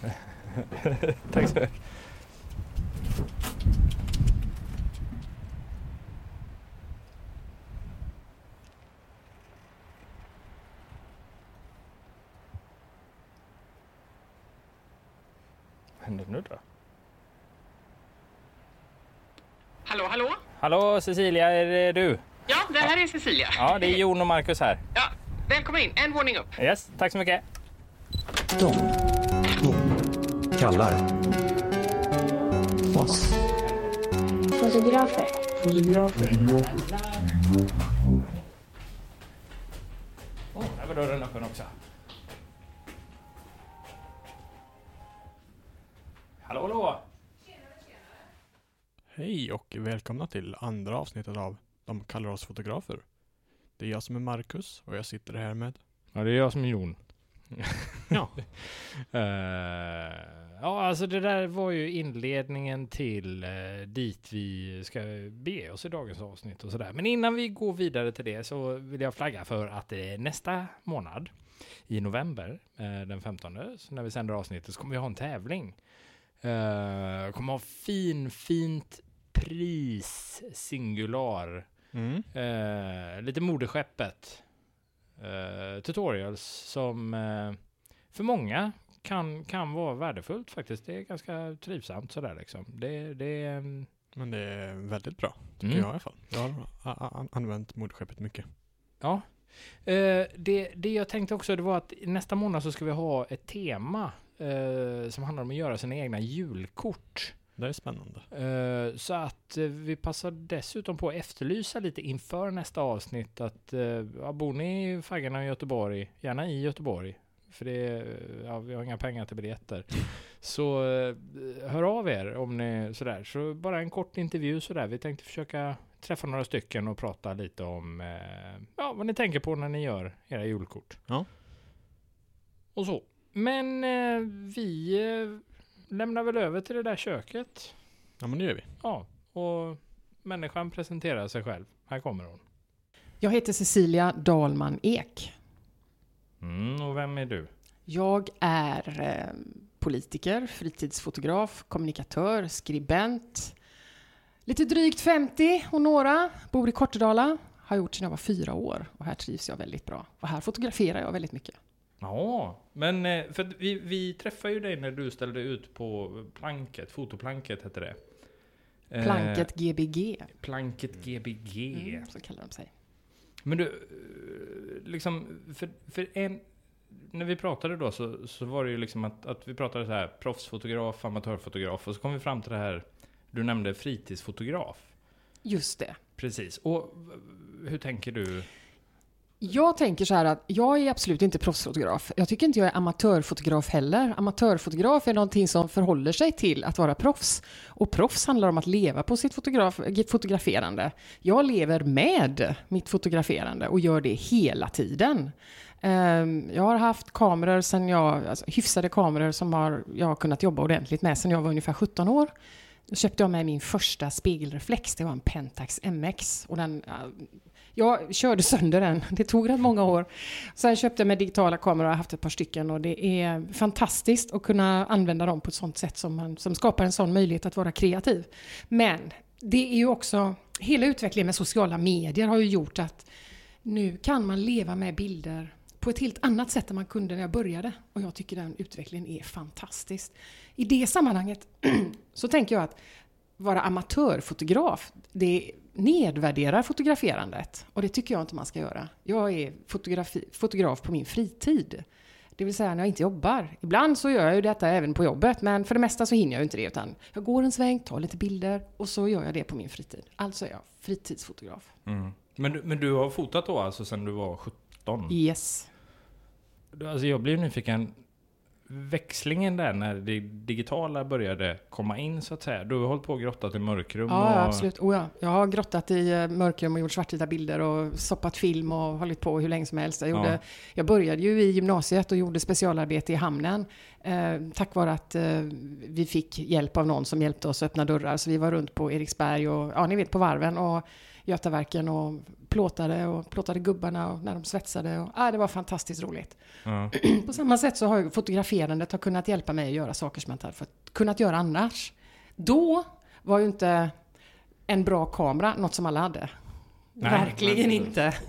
Tack så mycket. Händer nu då? Hallå, hallå? Hallå Cecilia, är det du? Ja, det här är Cecilia. Ja, det är Jon och Marcus här. Ja, välkommen in. En våning upp. Yes, tack så mycket. De kallar oss Fotografer. Oh, där var dörren öppen också. Hallå, hallå! Hej och välkomna till andra avsnittet av De kallar oss fotografer. Det är jag som är Marcus och jag sitter här med Ja, det är jag som är Jon. Ja. Eh, ja, alltså det där var ju inledningen till uh, dit vi ska bege oss i dagens avsnitt och sådär. Men innan vi går vidare till det så vill jag flagga för att uh, nästa månad i november, den 15, så när vi sänder avsnittet, så kommer vi ha en tävling. Uh, kommer ha fin, fint pris singular. mm. Eh, lite moderskeppet. Eh, tutorials som eh, för många kan, kan vara värdefullt faktiskt. Det är ganska trivsamt sådär liksom. Det, det mm, Men det är väldigt bra, tycker Mm. jag i alla fall. Jag har använt moderskeppet mycket. Ja. Eh, det, det jag tänkte också det var att nästa månad så ska vi ha ett tema eh, som handlar om att göra sina egna julkort. Det är spännande. Eh, Så att eh, vi passar dessutom på att efterlysa lite inför nästa avsnitt att eh, ja, bor ni i Faggarna i Göteborg, gärna i Göteborg, för det, ja, vi har inga pengar till biljetter. Så hör av er om ni sådär. Så bara en kort intervju sådär. Vi tänkte försöka träffa några stycken och prata lite om ja, vad ni tänker på när ni gör era julkort. Ja. Och så. Men vi lämnar väl över till det där köket. Ja men det gör vi. Ja, och människan presenterar sig själv. Här kommer hon. Jag heter Cecilia Dalman Ek. Mm, och vem är du? Jag är eh, politiker, fritidsfotograf, kommunikatör, skribent. Lite drygt 50 och några. Bor i Kortedala. Har gjort sedan jag var fyra år. Och här trivs jag väldigt bra. Och här fotograferar jag väldigt mycket. Ja, men eh, för vi, vi träffade ju dig när du ställde ut på planket, fotoplanket hette det. Eh, Planket GBG. Planket GBG. Mm, så kallar de sig. Men du, eh, liksom, för, för en, när vi pratade då så, så var det ju liksom att, att vi pratade så här proffsfotograf, amatörfotograf och så kom vi fram till det här, du nämnde fritidsfotograf. Just det. Precis, och hur tänker du? Jag tänker så här att jag är absolut inte proffsfotograf. Jag tycker inte jag är amatörfotograf heller. Amatörfotograf är någonting som förhåller sig till att vara proffs. Och proffs handlar om att leva på sitt fotograf, fotograferande. Jag lever med mitt fotograferande och gör det hela tiden. Ehm, jag har haft kameror sen jag, alltså hyfsade kameror som har, jag har kunnat jobba ordentligt med sen jag var ungefär 17 år. Då köpte jag med min första spegelreflex, det var en Pentax MX. Och den, jag körde sönder den, det tog rätt många år. Sen köpte jag med digitala kameror och har haft ett par stycken och det är fantastiskt att kunna använda dem på ett sånt sätt som, man, som skapar en sån möjlighet att vara kreativ. Men det är ju också, hela utvecklingen med sociala medier har ju gjort att nu kan man leva med bilder på ett helt annat sätt än man kunde när jag började. Och jag tycker den utvecklingen är fantastisk. I det sammanhanget så tänker jag att vara amatörfotograf, det nedvärderar fotograferandet. Och det tycker jag inte man ska göra. Jag är fotografi, fotograf på min fritid. Det vill säga när jag inte jobbar. Ibland så gör jag ju detta även på jobbet, men för det mesta så hinner jag ju inte det. Utan jag går en sväng, tar lite bilder och så gör jag det på min fritid. Alltså är jag fritidsfotograf. Men, du- men du har fotat då alltså sedan du var 17? Yes. Alltså jag blir nyfiken. Växlingen där när det digitala började komma in så att säga. Du har hållit på och grottat i mörkrum Ja, och... absolut. Oh, ja. Jag har grottat i eh, mörkrum och gjort svartvita bilder och soppat film och hållit på hur länge som helst. Jag, gjorde, Ja. jag började ju i gymnasiet och gjorde specialarbete i hamnen. Eh, tack vare att eh, vi fick hjälp av någon som hjälpte oss att öppna dörrar. Så vi var runt på Eriksberg och ja, ni vet på varven. Och Götaverken och plåtade och plåtade gubbarna och när de svetsade. Och, ah, det var fantastiskt roligt. Ja. På samma sätt så har fotograferandet har kunnat hjälpa mig att göra saker som jag inte hade fått- kunnat göra annars. Då var ju inte en bra kamera något som alla hade. Nej, Verkligen inte.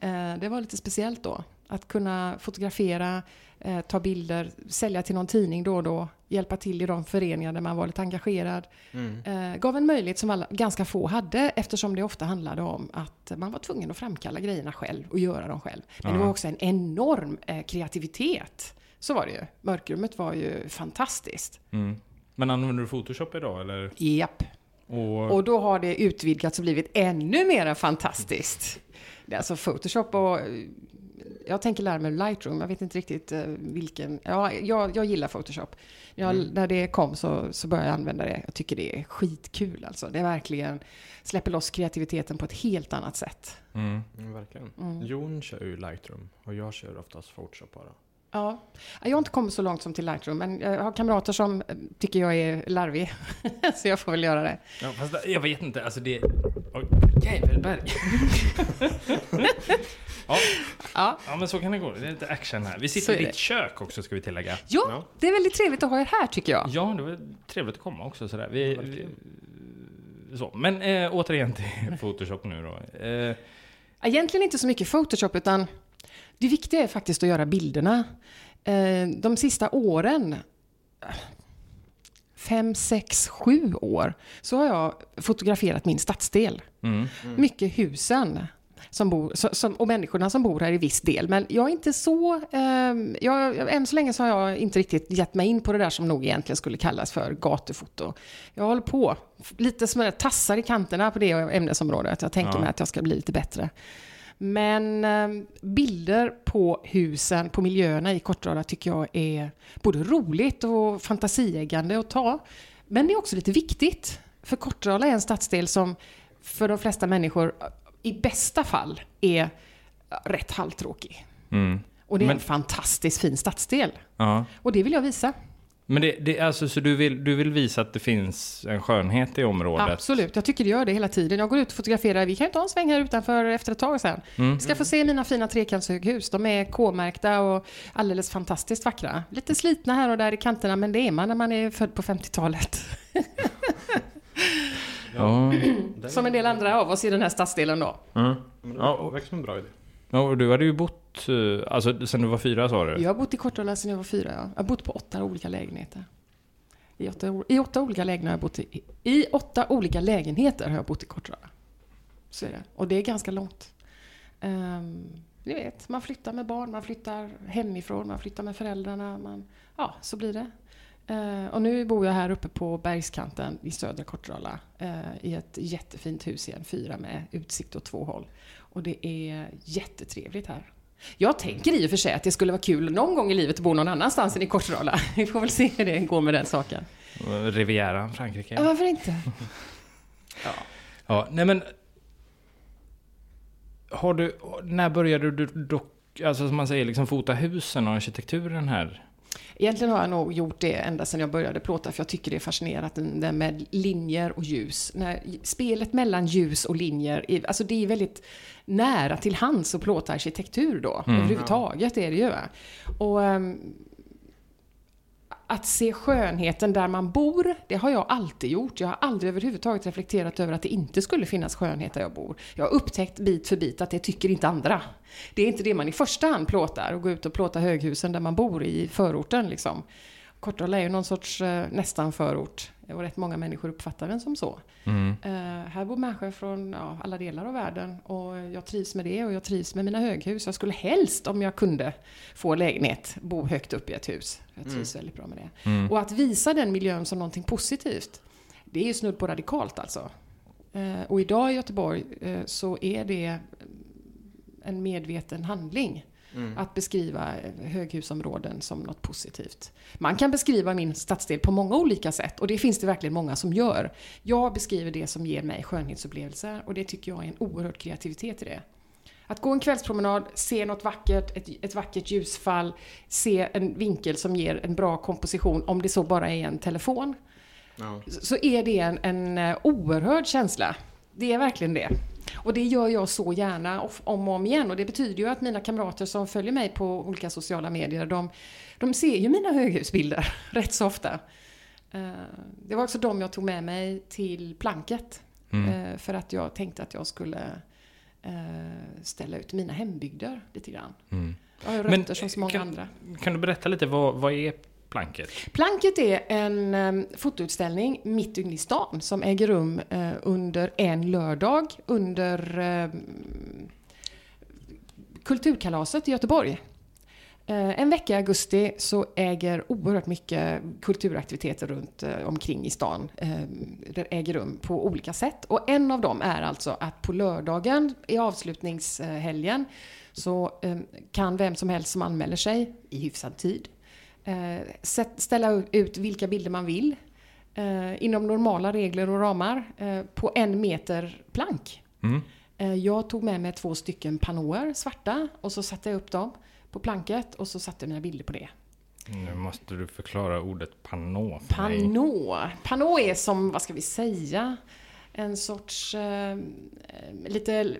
Eh, Det var lite speciellt då. Att kunna fotografera, eh, ta bilder, sälja till någon tidning då och då, hjälpa till i de föreningar där man var lite engagerad. Mm. Eh, gav en möjlighet som alla, ganska få hade eftersom det ofta handlade om att man var tvungen att framkalla grejerna själv och göra dem själv. Men det Ja. var också en enorm eh, kreativitet. Så var det ju. Mörkrummet var ju fantastiskt. Mm. Men använder du Photoshop idag eller? Japp. Och, Och då har det utvidgats och blivit ännu mer fantastiskt. Det är alltså Photoshop och jag tänker lära mig Lightroom. Jag vet inte riktigt eh, vilken. Ja, jag, jag gillar Photoshop. Jag, När det kom så, så började jag använda det. Jag tycker det är skitkul alltså. Det är verkligen släpper loss kreativiteten på ett helt annat sätt. mm. Mm, verkligen. Mm. Jon kör ju Lightroom och jag kör oftast Photoshop bara. Ja. Jag har inte kommit så långt som till Lightroom, men jag har kamrater som eh, tycker jag är larvig. så jag får väl göra det. Ja, fast jag vet inte, alltså det... Oj, Jävelberg! ja, Ja. ja, men så kan det gå. Det är lite action här. Vi sitter i det. ditt kök också, ska vi tillägga. ja, Ja. det är väldigt trevligt att ha er här tycker jag. Ja, det var trevligt att komma också sådär. Vi, vi, så. Men eh, återigen till Photoshop nu då. Eh, Egentligen inte så mycket Photoshop, utan det viktiga är faktiskt att göra bilderna. Eh, De sista åren, fem, sex, sju år, så har jag fotograferat min stadsdel. mm. Mycket husen. Som bor, som, och människorna som bor här i viss del. Men jag är inte så... Eh, jag, än så länge så har jag inte riktigt gett mig in på det där som nog egentligen skulle kallas för gatufoto. Jag håller på. Lite som tassar i kanterna på det ämnesområdet. Jag tänker Ja. mig att jag ska bli lite bättre. Men eh, bilder på husen, på miljöerna i Kortrala tycker jag är både roligt och fantasieggande att ta. Men det är också lite viktigt. För Kortrala är en stadsdel som för de flesta människor i bästa fall är rätt halvtråkig. Mm. Och det är Men- en fantastiskt fin stadsdel. Ja. Och det vill jag visa. Men det, det, alltså, så du vill, du vill visa att det finns en skönhet i området? Absolut, jag tycker det gör det hela tiden. Jag går ut och fotograferar, vi kan ju ta en sväng här utanför efter ett tag sen. Mm. Ska få se mina fina trekantshöghus. De är K-märkta och alldeles fantastiskt vackra. Lite slitna här och där i kanterna, men det är man när man är född på 50-talet. Ja. Som en del andra av oss i den här stadsdelen då. Mm. Ja, det verkar som en bra idé. Ja, och du hade ju bott, eh, alltså sen du var fyra sa du? Jag har bott i Kortala sen jag var fyra. Ja. Jag har bott på åtta olika lägenheter. I åtta, I åtta olika lägenheter har jag bott i, I åtta olika lägenheter har jag bott i Kortala. Så är det. Och det är ganska långt. Um, ni vet, man flyttar med barn, man flyttar hemifrån, man flyttar med föräldrarna. Man, ja, så blir det. Uh, och nu bor jag här uppe på bergskanten i södra Kortrala. uh, eh, I ett jättefint hus i en fyra med utsikt åt två håll. Och det är jättetrevligt här. Jag tänker i och för sig att det skulle vara kul någon gång i livet att bo någon annanstans än i Kortrala. Vi får väl se hur det går med den saken. Rivieran, Frankrike? Ja, varför inte? Ja, nej men... Har du, när började du dock, alltså som man säger, liksom fota husen och arkitekturen här? Egentligen har jag nog gjort det ända sedan jag började plåta, för jag tycker det är fascinerande det där med linjer och ljus. När spelet mellan ljus och linjer, är, alltså det är väldigt nära till hands att plåta arkitektur då. Mm. Överhuvudtaget är det ju. Och ehm, att se skönheten där man bor, det har jag alltid gjort. Jag har aldrig överhuvudtaget reflekterat över att det inte skulle finnas skönhet där jag bor. Jag har upptäckt bit för bit att det tycker inte andra. Det är inte det man i första hand plåtar, och gå ut och plåta höghusen där man bor i förorten liksom. Kortrala är ju någon sorts eh, nästan förort. Och rätt många människor uppfattar den som så. Mm. Eh, här bor människor från ja, alla delar av världen och jag trivs med det och jag trivs med mina höghus. Jag skulle helst, om jag kunde, få lägenhet, bo högt upp i ett hus. Jag trivs väldigt bra med det. Mm. Och att visa den miljön som någonting positivt, det är ju snudd på radikalt alltså. Eh, och idag i Göteborg eh, så är det en medveten handling. Att beskriva höghusområden som något positivt. Man kan beskriva min stadsdel på många olika sätt och det finns det verkligen många som gör. Jag beskriver det som ger mig skönhetsupplevelser och det tycker jag är en oerhörd kreativitet i det. Att gå en kvällspromenad, se något vackert, ett, ett vackert ljusfall, se en vinkel som ger en bra komposition, om det så bara är en telefon, Ja. så är det en, en eh, oerhörd känsla. Det är verkligen det. Och det gör jag så gärna om och om igen. Och det betyder ju att mina kamrater som följer mig på olika sociala medier, de, de ser ju mina höghusbilder rätt så ofta. Eh, Det var också de jag tog med mig till planket. Mm. Eh, För att jag tänkte att jag skulle eh, ställa ut mina hembygder lite grann. Mm. Jag har ju Men, rötter som så många kan- andra. Kan du berätta lite, vad, vad är planket? Planket är en um, fotoutställning mitt inne i stan som äger rum eh, under en lördag under um, Kulturkalaset i Göteborg. Eh, en vecka i augusti så äger oerhört mycket kulturaktiviteter runt eh, omkring i stan. Ehm, det äger rum på olika sätt. Och en av dem är alltså att på lördagen i avslutningshelgen så kan vem som helst som anmäler sig i hyfsad tid ställa ut vilka bilder man vill eh, inom normala regler och ramar eh, på en meter plank. Mm. Eh, jag tog med mig två stycken panoer, svarta, och så satte jag upp dem på planket och så satte jag mina bilder på det. Nu måste du förklara ordet panå för mig. Panå. Panå är som, vad ska vi säga, en sorts eh, lite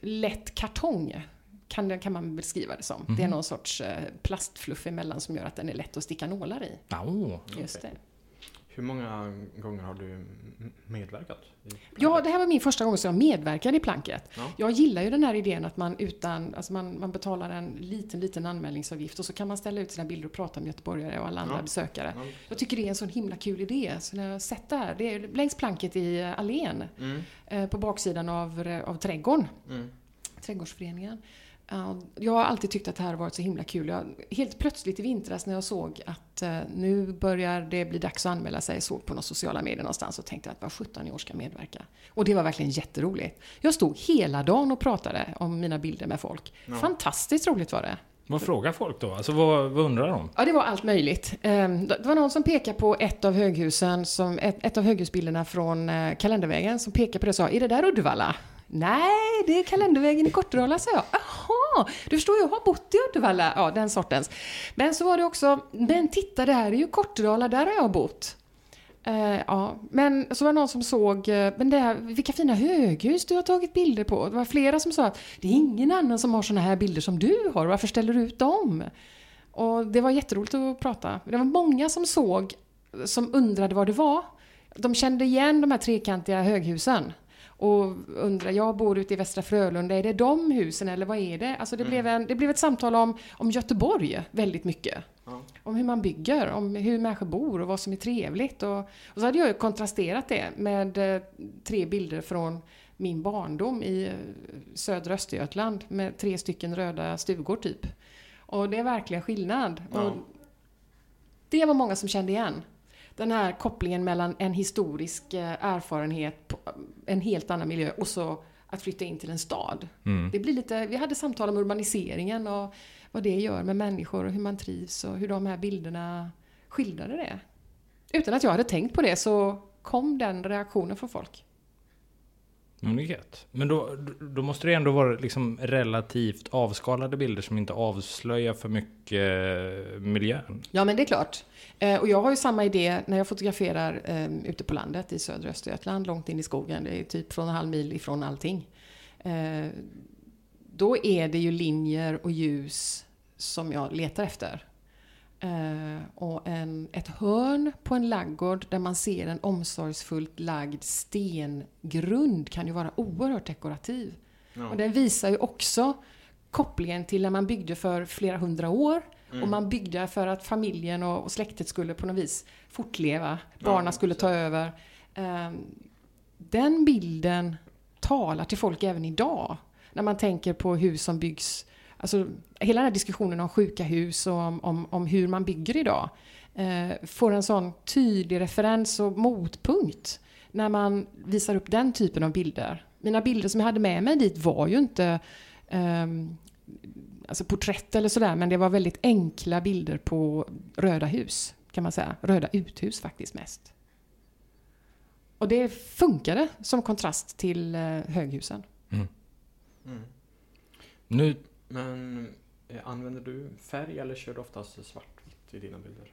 lätt kartong. Kan, det- kan man beskriva det som. Det är någon sorts eh, plastfluff emellan som gör att den är lätt att sticka nålar i. Oh. Just det. Hur många gånger har du medverkat? Ja, det här var min första gång som jag medverkade i planket. Ja. Jag gillar ju den här idén att man utan, alltså man, man betalar en liten, liten anmälningsavgift och så kan man ställa ut sina bilder och prata med göteborgare och alla andra Ja. besökare. Ja. Jag tycker det är en sån himla kul idé. Så när jag har sett det här, det är längs planket i eh, allén Mm. eh, på baksidan av, av trädgården, Mm. trädgårdsföreningen. Ja, Jag har alltid tyckt att det här har varit så himla kul. Jag, helt plötsligt i vintras när jag såg att eh, nu börjar det bli dags att anmäla sig, såg på några sociala medier någonstans och tänkte att vad 17 år ska medverka. Och det var verkligen jätteroligt. Jag stod hela dagen och pratade om mina bilder med folk. Ja. Fantastiskt roligt var det. Vad frågar folk då? Alltså vad, vad undrar de? Ja, det var allt möjligt. Ehm, Det var någon som pekade på ett av höghusen, som, ett, ett av höghusbilderna från eh, Kalendervägen, som pekade på det och sa, är det där Uddevalla? Nej, det är Kalendervägen i Kortedala, sa jag. Jaha, du förstår, jag har bott i Uddevalla. Ja, den sortens. Men så var det också, men titta, det här är ju Kortedala, där har jag bott. Uh, ja, men så var det någon som såg, eh, men det här, vilka fina höghus du har tagit bilder på. Det var flera som sa att det är ingen annan som har såna här bilder som du har, varför ställer du ut dem? Och det var jätteroligt att prata. Det var många som såg, som undrade vad det var. De kände igen de här trekantiga höghusen. Och undrade, jag bor ute i Västra Frölunda, är det de husen eller vad är det? Alltså det, blev, en, det blev ett samtal om, om Göteborg väldigt mycket. Ja. Om hur man bygger, om hur människor bor och vad som är trevligt. Och, och så hade jag ju kontrasterat det med eh, tre bilder från min barndom i eh, södra Östergötland med tre stycken röda stugor typ. Och det är verkligen skillnad. Ja. Och det var många som kände igen. Den här kopplingen mellan en historisk eh, erfarenhet, på en helt annan miljö och så att flytta in till en stad. Mm. Det blir lite, vi hade samtal om urbaniseringen och vad det gör med människor och hur man trivs och hur de här bilderna skildrade det. Utan att jag hade tänkt på det så kom den reaktionen från folk. Men det är gött. Men då, då måste det ändå vara liksom relativt avskalade bilder som inte avslöjar för mycket eh, miljön. Ja, men det är klart. Eh, och jag har ju samma idé när jag fotograferar eh, ute på landet i södra Östergötland, långt in i skogen. Det är typ från en halv mil ifrån allting. Då är det ju linjer och ljus som jag letar efter. Eh, och en, ett hörn på en laggård där man ser en omsorgsfullt lagd stengrund kan ju vara oerhört dekorativ. Ja. Och den visar ju också kopplingen till när man byggde för flera hundra år. Mm. Och man byggde för att familjen och, och släktet skulle på något vis fortleva. Barnen skulle ta över. Ehm, den bilden talar till folk även idag. När man tänker på hus som byggs. Alltså, hela den här diskussionen om sjuka hus och om, om, om hur man bygger idag. Eh, får en sån tydlig referens och motpunkt när man visar upp den typen av bilder. Mina bilder som jag hade med mig dit var ju inte ehm, alltså porträtt eller sådär, men det var väldigt enkla bilder på röda hus, kan man säga. Röda uthus faktiskt mest. Och det funkade som kontrast till eh, höghusen. Mm. Nu, Men eh, använder du färg eller kör du oftast svartvitt i dina bilder?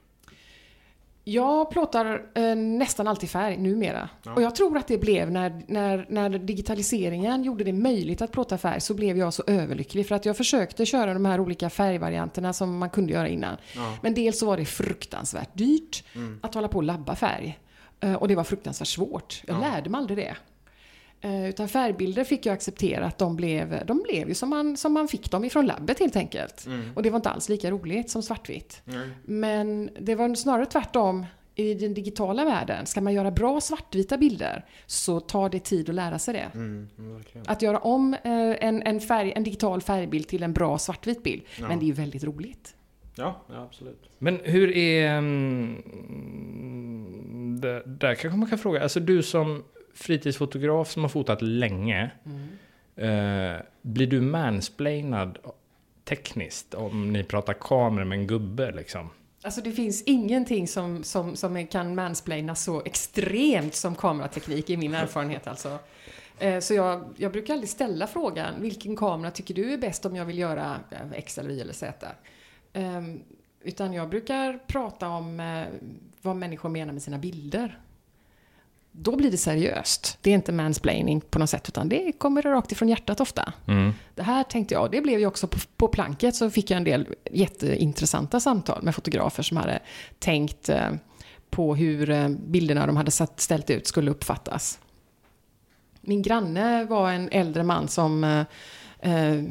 Jag plåtar eh, nästan alltid färg numera. Ja. Och jag tror att det blev när, när, när digitaliseringen gjorde det möjligt att plåta färg så blev jag så överlycklig. För att jag försökte köra de här olika färgvarianterna som man kunde göra innan. Ja. Men dels så var det fruktansvärt dyrt Mm. att hålla på och labba färg. Eh, Och det var fruktansvärt svårt. Jag Ja. lärde mig aldrig det. Eh, Utan färgbilder fick jag acceptera att de blev, de blev ju som man, som man fick dem ifrån labbet helt enkelt. Mm. Och det var inte alls lika roligt som svartvitt. Nej. Men det var snarare tvärtom i den digitala världen. Ska man göra bra svartvita bilder så tar det tid att lära sig det. Mm, verkligen. Att göra om eh, en, en, färg, en digital färgbild till en bra svartvit bild. Ja. Men det är ju väldigt roligt. Ja, ja, absolut. Men hur är... mm, där kanske man kan fråga, alltså du som fritidsfotograf som har fotat länge, eh, blir du mansplainad tekniskt om ni pratar kameror med en gubbe liksom? Alltså det finns ingenting som, som, som kan mansplaina så extremt som kamerateknik i min erfarenhet alltså. Eh, så jag, jag brukar aldrig ställa frågan, vilken kamera tycker du är bäst om jag vill göra eh, X eller Y eller Z? Ehm, utan jag brukar prata om eh, vad människor menar med sina bilder. Då blir det seriöst. Det är inte mansplaining på något sätt, utan det kommer rakt ifrån hjärtat ofta. Det här tänkte jag, det blev ju också på, på planket så fick jag en del jätteintressanta samtal med fotografer som hade tänkt eh, på hur eh, bilderna de hade satt, ställt ut skulle uppfattas. Min granne var en äldre man som eh, eh,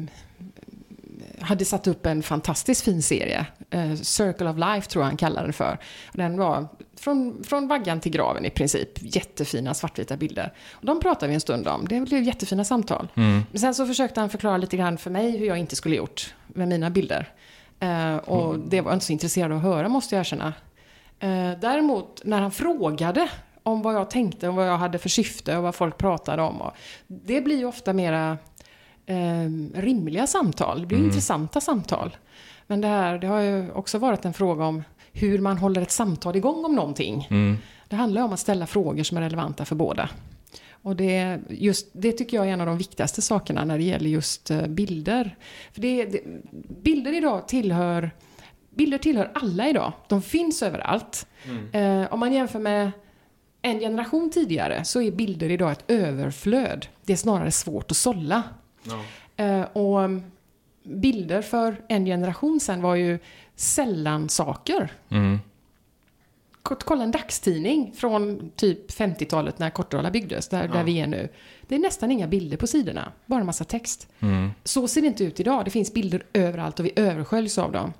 hade satt upp en fantastiskt fin serie. Eh, Circle of Life tror jag han kallade den för. Den var från, från vaggan till graven i princip. Jättefina svartvita bilder. Och de pratade vi en stund om. Det blev jättefina samtal. Men sen så försökte han förklara lite grann för mig hur jag inte skulle gjort med mina bilder. Eh, och det var jag inte så intresserad av att höra måste jag erkänna. Eh, däremot när han frågade om vad jag tänkte och vad jag hade för syfte och vad folk pratade om. Och det blir ju ofta mera eh, rimliga samtal. Det blir intressanta samtal. Men det här, det har ju också varit en fråga om hur man håller ett samtal igång om någonting. Det handlar om att ställa frågor som är relevanta för båda. Och det, just, det tycker jag är en av de viktigaste sakerna när det gäller just eh, bilder. För det, det, bilder idag tillhör Bilder tillhör alla idag. De finns överallt. Eh, om man jämför med en generation tidigare så är bilder idag ett överflöd. Det är snarare svårt att sålla. Ja. Eh, och mm, bilder för en generation sedan var ju sällan saker. Kort- Kolla en dagstidning från typ 50-talet när Kortedala byggdes, där, där vi är nu. Det är nästan inga bilder på sidorna, bara en massa text. Så ser det inte ut idag. Det finns bilder överallt och vi översköljs av dem.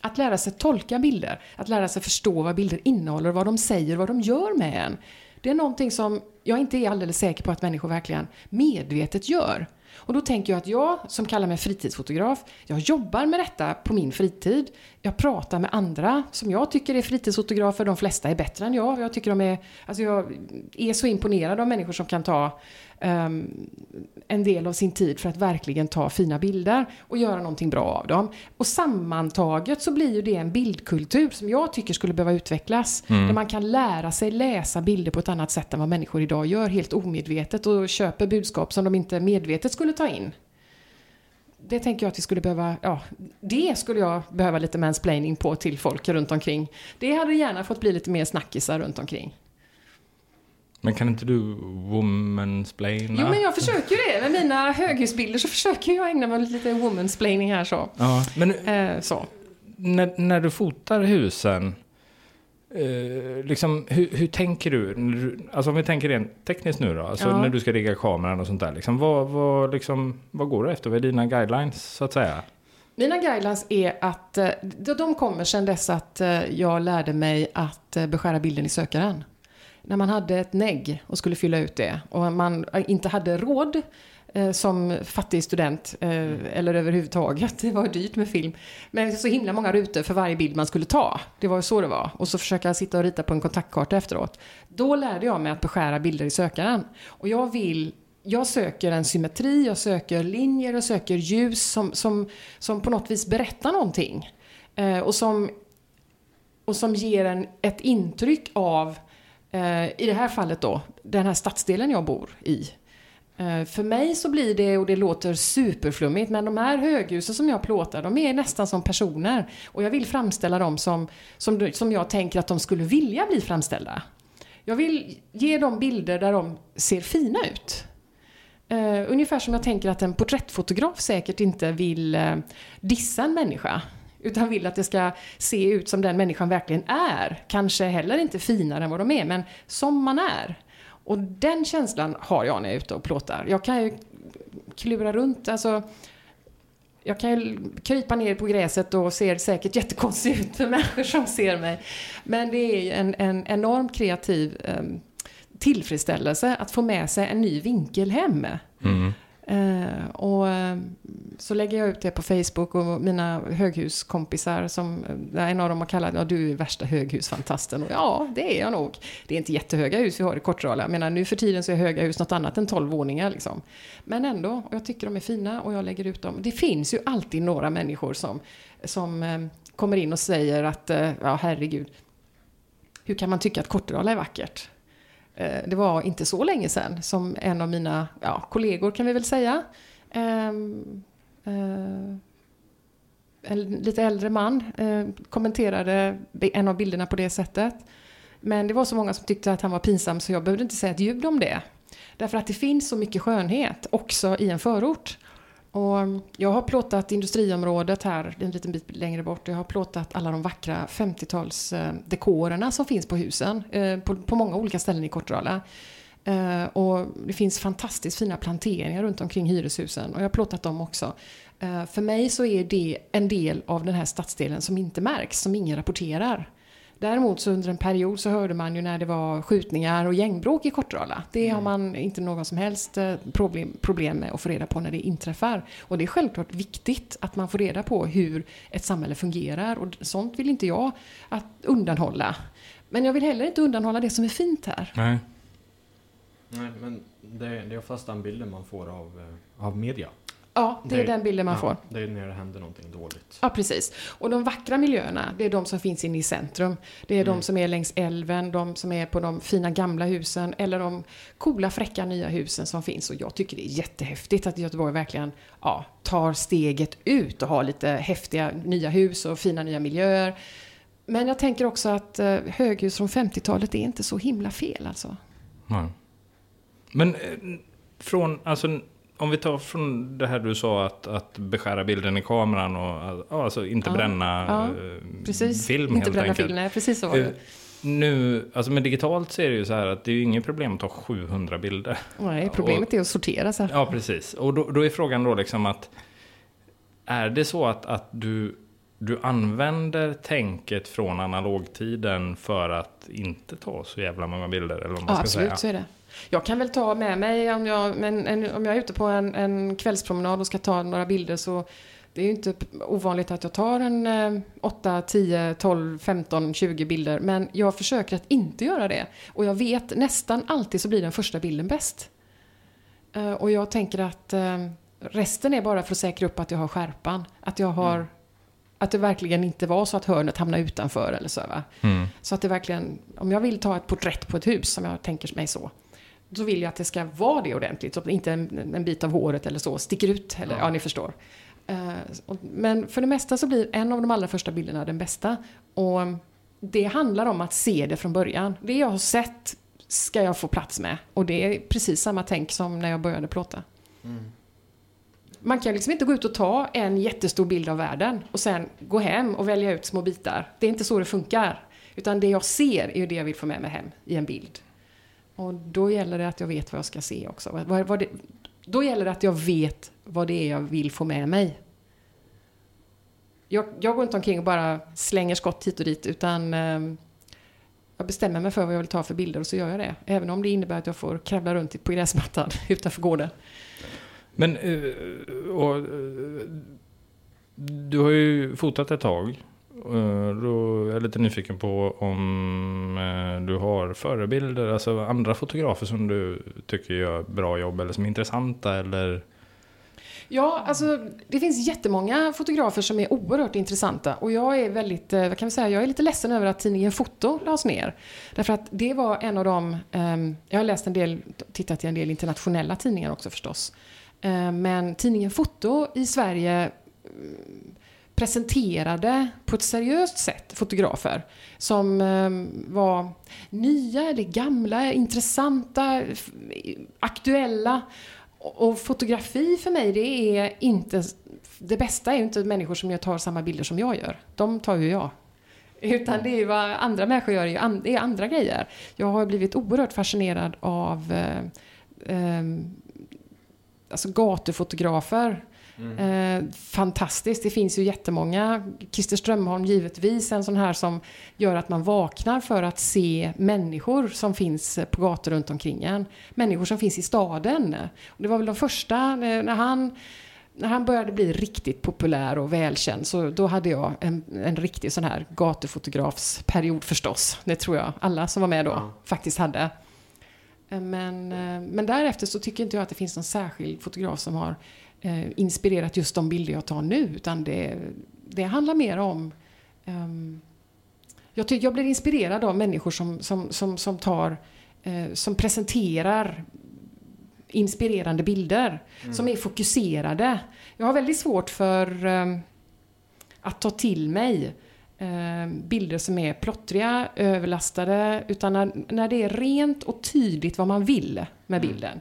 Att lära sig tolka bilder, att lära sig förstå vad bilder innehåller, vad de säger, vad de gör med en. Det är någonting som jag inte är alldeles säker på att människor verkligen medvetet gör. Och då tänker jag att jag, som kallar mig fritidsfotograf, jag jobbar med detta på min fritid. Jag pratar med andra som jag tycker är fritidsfotografer. De flesta är bättre än jag. Jag tycker de är, alltså jag är så imponerad av människor som kan ta ehm, en del av sin tid för att verkligen ta fina bilder och göra någonting bra av dem. Och sammantaget så blir ju det en bildkultur som jag tycker skulle behöva utvecklas. Där man kan lära sig läsa bilder på ett annat sätt än vad människor idag gör helt omedvetet och köper budskap som de inte medvetet skulle ta in. Det tänker jag att vi skulle behöva, ja, det skulle jag behöva lite mansplaining på till folk runt omkring. Det hade gärna fått bli lite mer snackisar runt omkring. Men kan inte du womansplaina? Jo, men jag försöker ju det. Med mina höghusbilder så försöker jag ägna mig åt lite womansplaining här så. Ja, men Eh, så. när, när du fotar husen, eh, liksom, hur, hur tänker du? Alltså om vi tänker rent tekniskt nu då, alltså Ja. när du ska rigga kameran och sånt där. Liksom, vad, vad, liksom, vad går du efter? Vad är dina guidelines så att säga? Mina guidelines är att eh, de de kommer sedan dess att eh, jag lärde mig att eh, beskära bilden i sökaren. När man hade ett negg och skulle fylla ut det och man eh, inte hade råd eh, som fattig student eh, eller överhuvudtaget. Det var dyrt med film. Men så himla många rutor för varje bild man skulle ta. Det var så det var. Och så försöka sitta och rita på en kontaktkarta efteråt. Då lärde jag mig att beskära bilder i sökaren. Och jag vill jag söker en symmetri, jag söker linjer, jag söker ljus som, som, som på något vis berättar någonting. Eh, och, som, och som ger en ett intryck av, Eh, i det här fallet då, den här stadsdelen jag bor i. Eh, för mig så blir det, och det låter superflummigt, men de här höghusen som jag plåtar, de är nästan som personer. Och jag vill framställa dem som, som, som jag tänker att de skulle vilja bli framställda. Jag vill ge dem bilder där de ser fina ut. Uh, ungefär som jag tänker att en porträttfotograf säkert inte vill uh, dissa en människa. Utan vill att det ska se ut som den människan verkligen är. Kanske heller inte finare än vad de är, men som man är. Och den känslan har jag när jag är ute och plåtar. Jag kan ju klura runt, alltså jag kan ju krypa ner på gräset och ser säkert jättekonstig ut för människor som ser mig. Men det är ju en, en enorm kreativ em, tillfredsställelse att få med sig en ny vinkel hem. Mm. Eh, och eh, så lägger jag ut det på Facebook och mina höghuskompisar som eh, en av dem har kallat ja, du är värsta höghusfantasten. Och ja, det är jag nog. Det är inte jättehöga hus vi har i Kortrala. Jag menar nu för tiden så är höga hus något annat än 12 våningar liksom. Men ändå, och jag tycker de är fina och jag lägger ut dem. Det finns ju alltid några människor som, som eh, kommer in och säger att eh, ja herregud, hur kan man tycka att Kortedala är vackert? Eh, det var inte så länge sedan som en av mina ja, kollegor kan vi väl säga, ehm, eh, en lite äldre man, eh, kommenterade en av bilderna på det sättet. Men det var så många som tyckte att han var pinsam så jag behövde inte säga ett ljud om det. Därför att det finns så mycket skönhet också i en förort. Och jag har plåtat industriområdet här en liten bit längre bort. Jag har plåtat alla de vackra 50-talsdekorerna eh, som finns på husen eh, på, på många olika ställen i Kortrala. Eh, och det finns fantastiskt fina planteringar runt omkring hyreshusen och jag har plåtat dem också. För mig så är det en del av den här stadsdelen som inte märks, som ingen rapporterar. Däremot så under en period så hörde man ju när det var skjutningar och gängbråk i Kortrala. Det har man inte någon som helst eh, problem, problem med att få reda på när det inträffar. Och det är självklart viktigt att man får reda på hur ett samhälle fungerar och sånt vill inte jag att undanhålla. Men jag vill heller inte undanhålla det som är fint här. Nej. Nej, men det är, det är oftast den bilden man får av, eh, av media. Ja, det är den bilden man ja, får. Det är när det händer någonting dåligt. Ja, precis. Och de vackra miljöerna, det är de som finns inne i centrum. Det är Mm. de som är längs älven, de som är på de fina gamla husen eller de coola fräcka nya husen som finns. Och jag tycker det är jättehäftigt att Göteborg verkligen ja, tar steget ut och har lite häftiga nya hus och fina nya miljöer. Men jag tänker också att eh, höghus från 50-talet är inte så himla fel alltså. Nej. Men eh, från, alltså, om vi tar från det här du sa att, att beskära bilden i kameran och alltså inte Ja, bränna ja, eh, Precis. film inte helt bränna enkelt. film, nej precis så var Eh, det. Nu, alltså med digitalt så är det ju så här att det är ju inget problem att ta 700 bilder. Nej, problemet är att sortera så här. Ja, precis. Och då, då är frågan då liksom att är det så att, att du, du använder tänket från analogtiden för att inte ta så jävla många bilder? Eller vad man Ja, ska absolut säga. så är det. Jag kan väl ta med mig om jag, men, en, om jag är ute på en, en kvällspromenad och ska ta några bilder så det är ju inte ovanligt att jag tar en eh, 8, 10, 12, 15, 20 bilder. Men jag försöker att inte göra det. Och jag vet nästan alltid så blir den första bilden bäst. Eh, och jag tänker att eh, resten är bara för att säkra upp att jag har skärpan. Att jag har Att det verkligen inte var så att hörnet hamnade utanför eller så. Va? Mm. Så att det verkligen, om jag vill ta ett porträtt på ett hus, som jag tänker mig så, så vill jag att det ska vara det ordentligt, så att inte en, en bit av håret eller så sticker ut. Eller, ja. ni förstår. Eh, men för det mesta så blir en av de allra första bilderna den bästa. Och det handlar om att se det från början. Det jag har sett ska jag få plats med. Och det är precis samma tänk som när jag började plåta. Man kan liksom inte gå ut och ta en jättestor bild av världen och sen gå hem och välja ut små bitar. Det är inte så det funkar. Utan det jag ser är ju det jag vill få med mig hem i en bild. Och då gäller det att jag vet vad jag ska se också. Vad, vad, det, då gäller det att jag vet vad det är jag vill få med mig. Jag, jag går inte omkring och bara slänger skott hit och dit utan eh, jag bestämmer mig för vad jag vill ta för bilder och så gör jag det. Även om det innebär att jag får kravla runt på gräsmattan utanför gården. Men, eh, och, eh, du har ju fotat ett tag. Eh, då är jag lite nyfiken på om eh, du har förebilder, alltså andra fotografer som du tycker gör bra jobb eller som är intressanta eller? Ja, alltså det finns jättemånga fotografer som är oerhört intressanta och jag är väldigt, eh, vad kan vi säga, jag är lite ledsen över att tidningen Foto lades ner. Därför att det var en av de, ehm, jag har läst en del, tittat i en del internationella tidningar också förstås. Men tidningen Foto i Sverige presenterade på ett seriöst sätt fotografer som eh, var nya eller gamla, intressanta, aktuella. Och fotografi för mig, det är inte... Det bästa är ju inte människor som jag tar samma bilder som jag gör. De tar ju jag. Utan det är vad andra människor gör, det är andra grejer. Jag har blivit oerhört fascinerad av eh, eh, alltså gatufotografer. Eh, fantastiskt. Det finns ju jättemånga. Christer Strömholm givetvis, en sån här som gör att man vaknar för att se människor som finns på gator runt omkring en. Människor som finns i staden. Och det var väl de första, eh, när han när han började bli riktigt populär och välkänd så då hade jag en, en riktig sån här gatufotografsperiod förstås. Det tror jag alla som var med då faktiskt hade. Eh, Men, eh, men därefter så tycker inte jag att det finns någon särskild fotograf som har eh, inspirerat just de bilder jag tar nu. Utan det, det handlar mer om... ehm, jag, ty- jag blir inspirerad av människor som, som, som, som tar... Eh, som presenterar inspirerande bilder. Som är fokuserade. Jag har väldigt svårt för ehm, att ta till mig eh, bilder som är plottriga, överlastade. Utan när, när det är rent och tydligt vad man vill med bilden.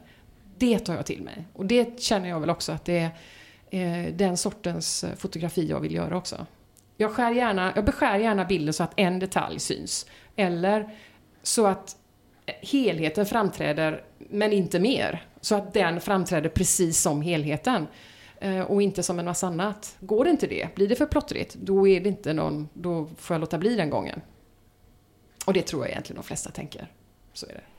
Det tar jag till mig. Och det känner jag väl också att det är eh, den sortens eh, fotografi jag vill göra också. Jag, skär gärna, jag beskär gärna bilden så att en detalj syns. Eller så att eh, helheten framträder, men inte mer. Så att den framträder precis som helheten. Och inte som en massa annat. Går det inte det, blir det för plottrigt, då är det inte någon, då får jag låta bli den gången. Och det tror jag egentligen de flesta tänker. Så är det.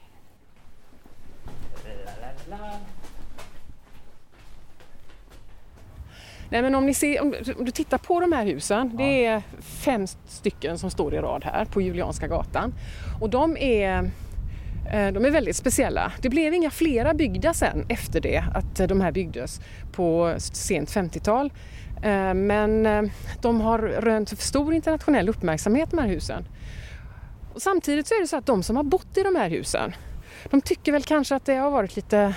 Nej, men om, ni ser, om, om du tittar på de här husen, det är fem stycken som står i rad här på Julianska gatan. Och de är, eh, de är väldigt speciella. Det blev inga flera byggda sen efter det att de här byggdes på sent 50-tal. Eh, Men eh, de har rönt stor internationell uppmärksamhet de här husen. Och samtidigt så är det så att de som har bott i de här husen, de tycker väl kanske att det har varit lite...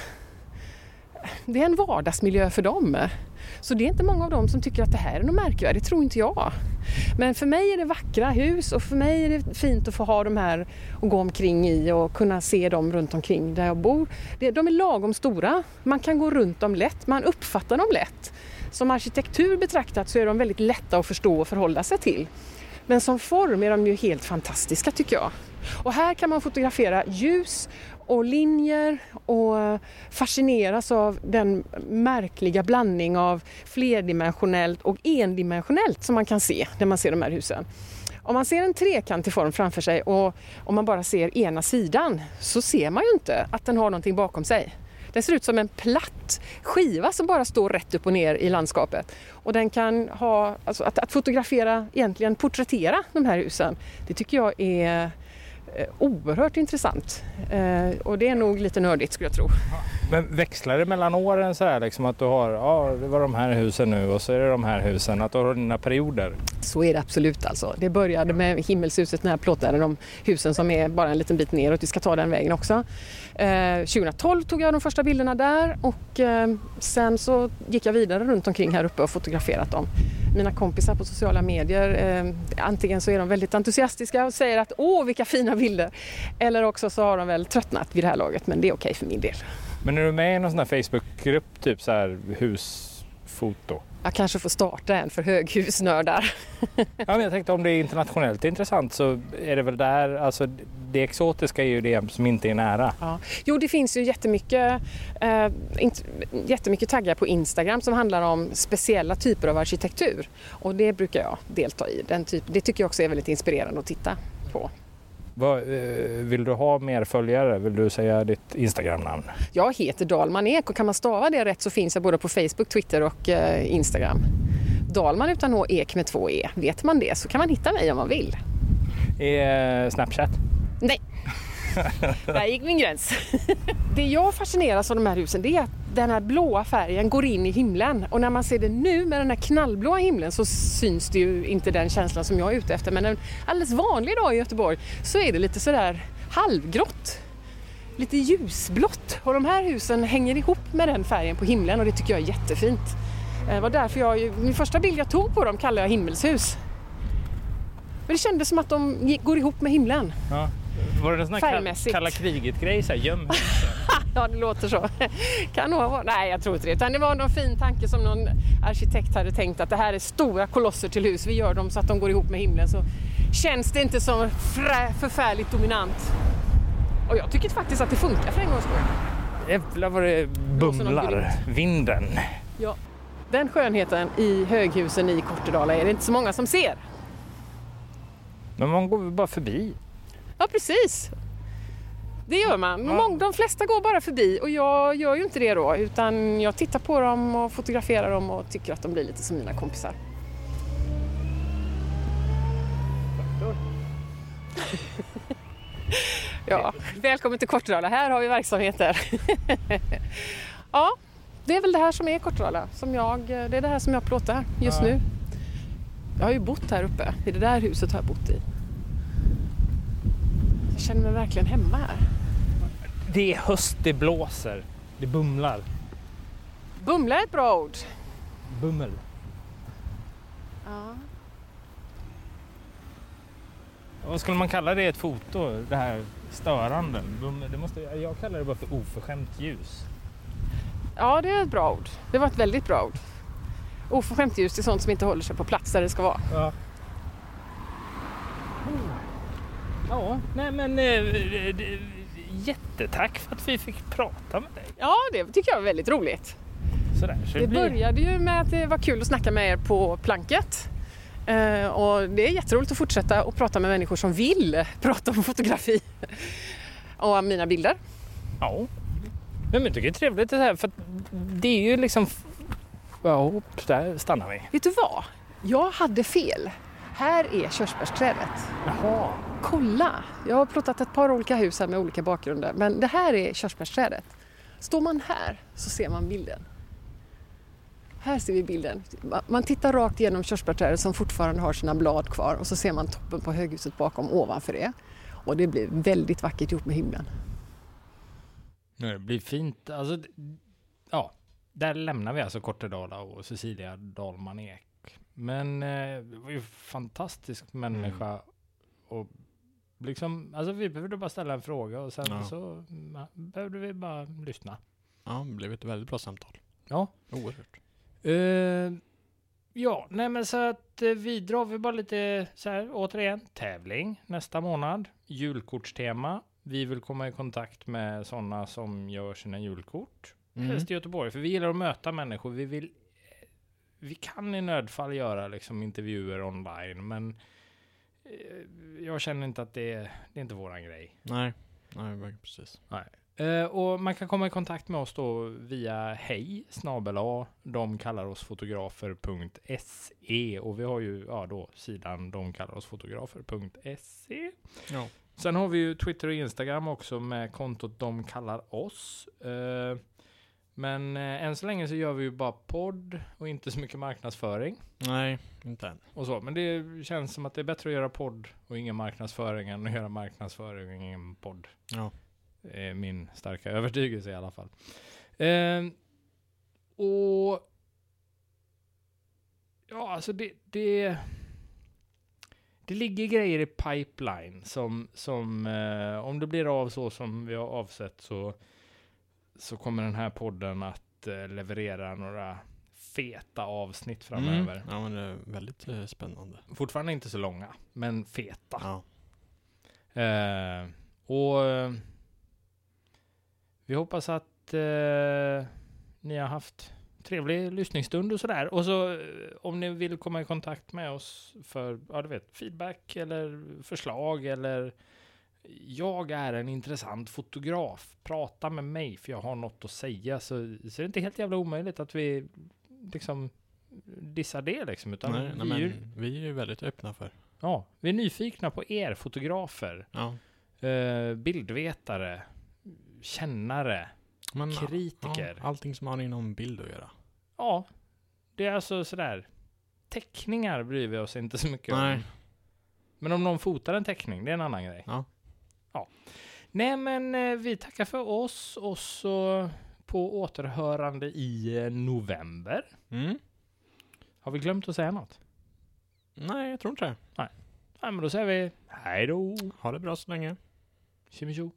Det är en vardagsmiljö för dem. Så det är inte många av dem som tycker att det här är något märkvärdigt, det tror inte jag. Men för mig är det vackra hus och för mig är det fint att få ha de här och gå omkring i och kunna se dem runt omkring där jag bor. De är lagom stora, man kan gå runt dem lätt, man uppfattar dem lätt. Som arkitektur betraktat så är de väldigt lätta att förstå och förhålla sig till. Men som form är de ju helt fantastiska tycker jag. Och här kan man fotografera ljus och linjer och fascineras av den märkliga blandning av flerdimensionellt och endimensionellt som man kan se när man ser de här husen. Om man ser en trekantig form framför sig och om man bara ser ena sidan så ser man ju inte att den har någonting bakom sig. Den ser ut som en platt skiva som bara står rätt upp och ner i landskapet. Och den kan ha, alltså att, att fotografera, egentligen porträttera de här husen, det tycker jag är oerhört intressant. Eh, och det är nog lite nördigt skulle jag tro. Men växlar det mellan åren så här liksom att du har, ja det var de här husen nu och så är det de här husen, att du har dina perioder? Så är det absolut alltså. Det började med himmelshuset när jag plåtade de husen som är bara en liten bit neråt. Vi ska ta den vägen också. Eh, 2012 tog jag de första bilderna där och eh, sen så gick jag vidare runt omkring här uppe och fotograferat dem. Mina kompisar på sociala medier, eh, antingen så är de väldigt entusiastiska och säger att åh vilka fina bilder. Eller också så har de väl tröttnat vid det här laget men det är okej för min del. Men är du med i någon sån här Facebookgrupp, typ så här husfoto? Jag kanske får starta en för höghusnördar. Ja, men jag tänkte om det är internationellt intressant så är det väl där, alltså det exotiska är ju det som inte är nära. Ja. Jo, det finns ju jättemycket, eh, int- jättemycket taggar på Instagram som handlar om speciella typer av arkitektur. Och det brukar jag delta i. Den typ, det tycker jag också är väldigt inspirerande att titta på. Vad, eh, vill du ha mer följare? Vill du säga ditt Instagram-namn? Jag heter Dalman Ek och kan man stava det rätt så finns jag både på Facebook, Twitter och eh, Instagram. Dalman utan H, Ek med två E. Vet man det så kan man hitta mig om man vill. Är Snapchat? Nej, där gick min gräns. det jag fascineras av de här husen det är att den här blåa färgen går in i himlen och när man ser det nu med den här knallblåa himlen så syns det ju inte den känslan som jag är ute efter men en alldeles vanlig dag i Göteborg så är det lite sådär halvgrått. Lite ljusblått och de här husen hänger ihop med den färgen på himlen och det tycker jag är jättefint. Eh, Det var därför jag, min första bild jag tog på dem kallade jag himmelshus. Men det kändes som att de går ihop med himlen. Ja. Var det en sån här kalla kriget-grej? Göm Ja, det låter så. Kan nog vara. Nej, jag tror inte det. Utan det var någon fin tanke som någon arkitekt hade tänkt att det här är stora kolosser till hus. Vi gör dem så att de går ihop med himlen så känns det inte frä, förfärligt dominant. Och jag tycker faktiskt att det funkar för en gångs skull. Jävlar vad det någon bumlar. Vinden. Ja. Den skönheten i höghusen i Kortedala är det inte så många som ser. Men man går väl bara förbi. Ja, precis. Det gör man. Mång- De flesta går bara förbi och jag gör ju inte det då utan jag tittar på dem och fotograferar dem och tycker att de blir lite som mina kompisar. Ja, välkommen till Kortedala. Här har vi verksamheter. Ja, det är väl det här som är Kortedala. Som jag, det är det här som jag plåtar just Ja. nu. Jag har ju bott här uppe. I det där huset har jag bott i. Känner mig verkligen hemma här. Det är höst, det blåser. Det bumlar. Bumla är ett bra ord. Bummel. Ja. Vad skulle man kalla det i ett foto? Det här störande? Bummel. Det måste, jag kallar det bara för oförskämt ljus. ja, det är ett bra ord. Det var ett väldigt bra ord. Oförskämt ljus är sånt som inte håller sig på plats där det ska vara. Ja. Ja, nej men eh, eh, jättetack för att vi fick prata med dig. Ja, det tycker jag var väldigt roligt. Sådär, så Det blir- började ju med att det var kul att snacka med er på planket. Eh, och det är jätteroligt att fortsätta och prata med människor som vill prata om fotografi och mina bilder. Ja. Men jag tycker det är trevligt det här för att det är ju liksom... Ja, där stannar vi. Vet du vad? Jag hade fel. Här är körsbärsträdet. Jaha. Kolla! Jag har plottat ett par olika hus här med olika bakgrunder men det här är körsbärsträdet. Står man här så ser man bilden. Här ser vi bilden. Man tittar rakt igenom körsbärsträdet som fortfarande har sina blad kvar och så ser man toppen på höghuset bakom ovanför det. Och det blir väldigt vackert ihop med himlen. Det blir fint. Alltså, ja, där lämnar vi alltså Kortedala och Cecilia Dahlman Ek. Men eh, det var ju en fantastisk människa. Och liksom, alltså vi behövde bara ställa en fråga och sen Ja. så ja, behövde vi bara lyssna. Ja, det blev ett väldigt bra samtal. Ja. Oerhört. Eh, ja, nej men så att eh, vi drar vi bara lite så här återigen tävling nästa månad. Julkortstema. Vi vill komma i kontakt med sådana som gör sina julkort. Mm. Helst i Göteborg, för vi gillar att möta människor. Vi vill vi kan i nödfall göra liksom intervjuer online, men eh, jag känner inte att det är, det är inte våran grej. Nej, nej, precis. Eh, och man kan komma i kontakt med oss då via hej snabel de kallar oss fotografer.se och vi har ju ja, då sidan de kallar oss fotografer.se. Ja. Sen har vi ju Twitter och Instagram också med kontot de kallar oss. Eh, men eh, än så länge så gör vi ju bara podd och inte så mycket marknadsföring Nej, inte än. och så. Men det känns som att det är bättre att göra podd och ingen marknadsföring än att göra marknadsföring och ingen podd. Ja. Det är min starka övertygelse i alla fall. Eh, och ja, alltså det, det, det ligger grejer i pipeline som, som eh, om det blir av så som vi har avsett så, så kommer den här podden att eh, leverera några feta avsnitt framöver. Mm. Ja, men det är väldigt eh, spännande. Fortfarande inte så långa, men feta. Ja. Eh, och eh, vi hoppas att ni har haft trevlig lyssningsstund och sådär. Och så om ni vill komma i kontakt med oss för, ja du vet, feedback eller förslag eller jag är en intressant fotograf. Prata med mig för jag har något att säga. Så, så är det inte helt jävla omöjligt att vi liksom dissar det liksom. Utan Nej, nej, vi, är ju, vi är ju väldigt öppna för. ja, vi är nyfikna på er fotografer. Ja. Eh, bildvetare, kännare, Men, Kritiker. Ja, allting som har inom bild att göra. Ja, det är alltså sådär. Teckningar bryr vi oss inte så mycket Nej. om. Men om någon fotar en teckning, det är en annan grej. Ja. Ja. Nej men eh, vi tackar för oss och så på återhörande i eh, november. Mm. Har vi glömt att säga något? Nej, jag tror inte det. Nej men då säger vi hej då. Ha det bra så länge. Tjimmitjo.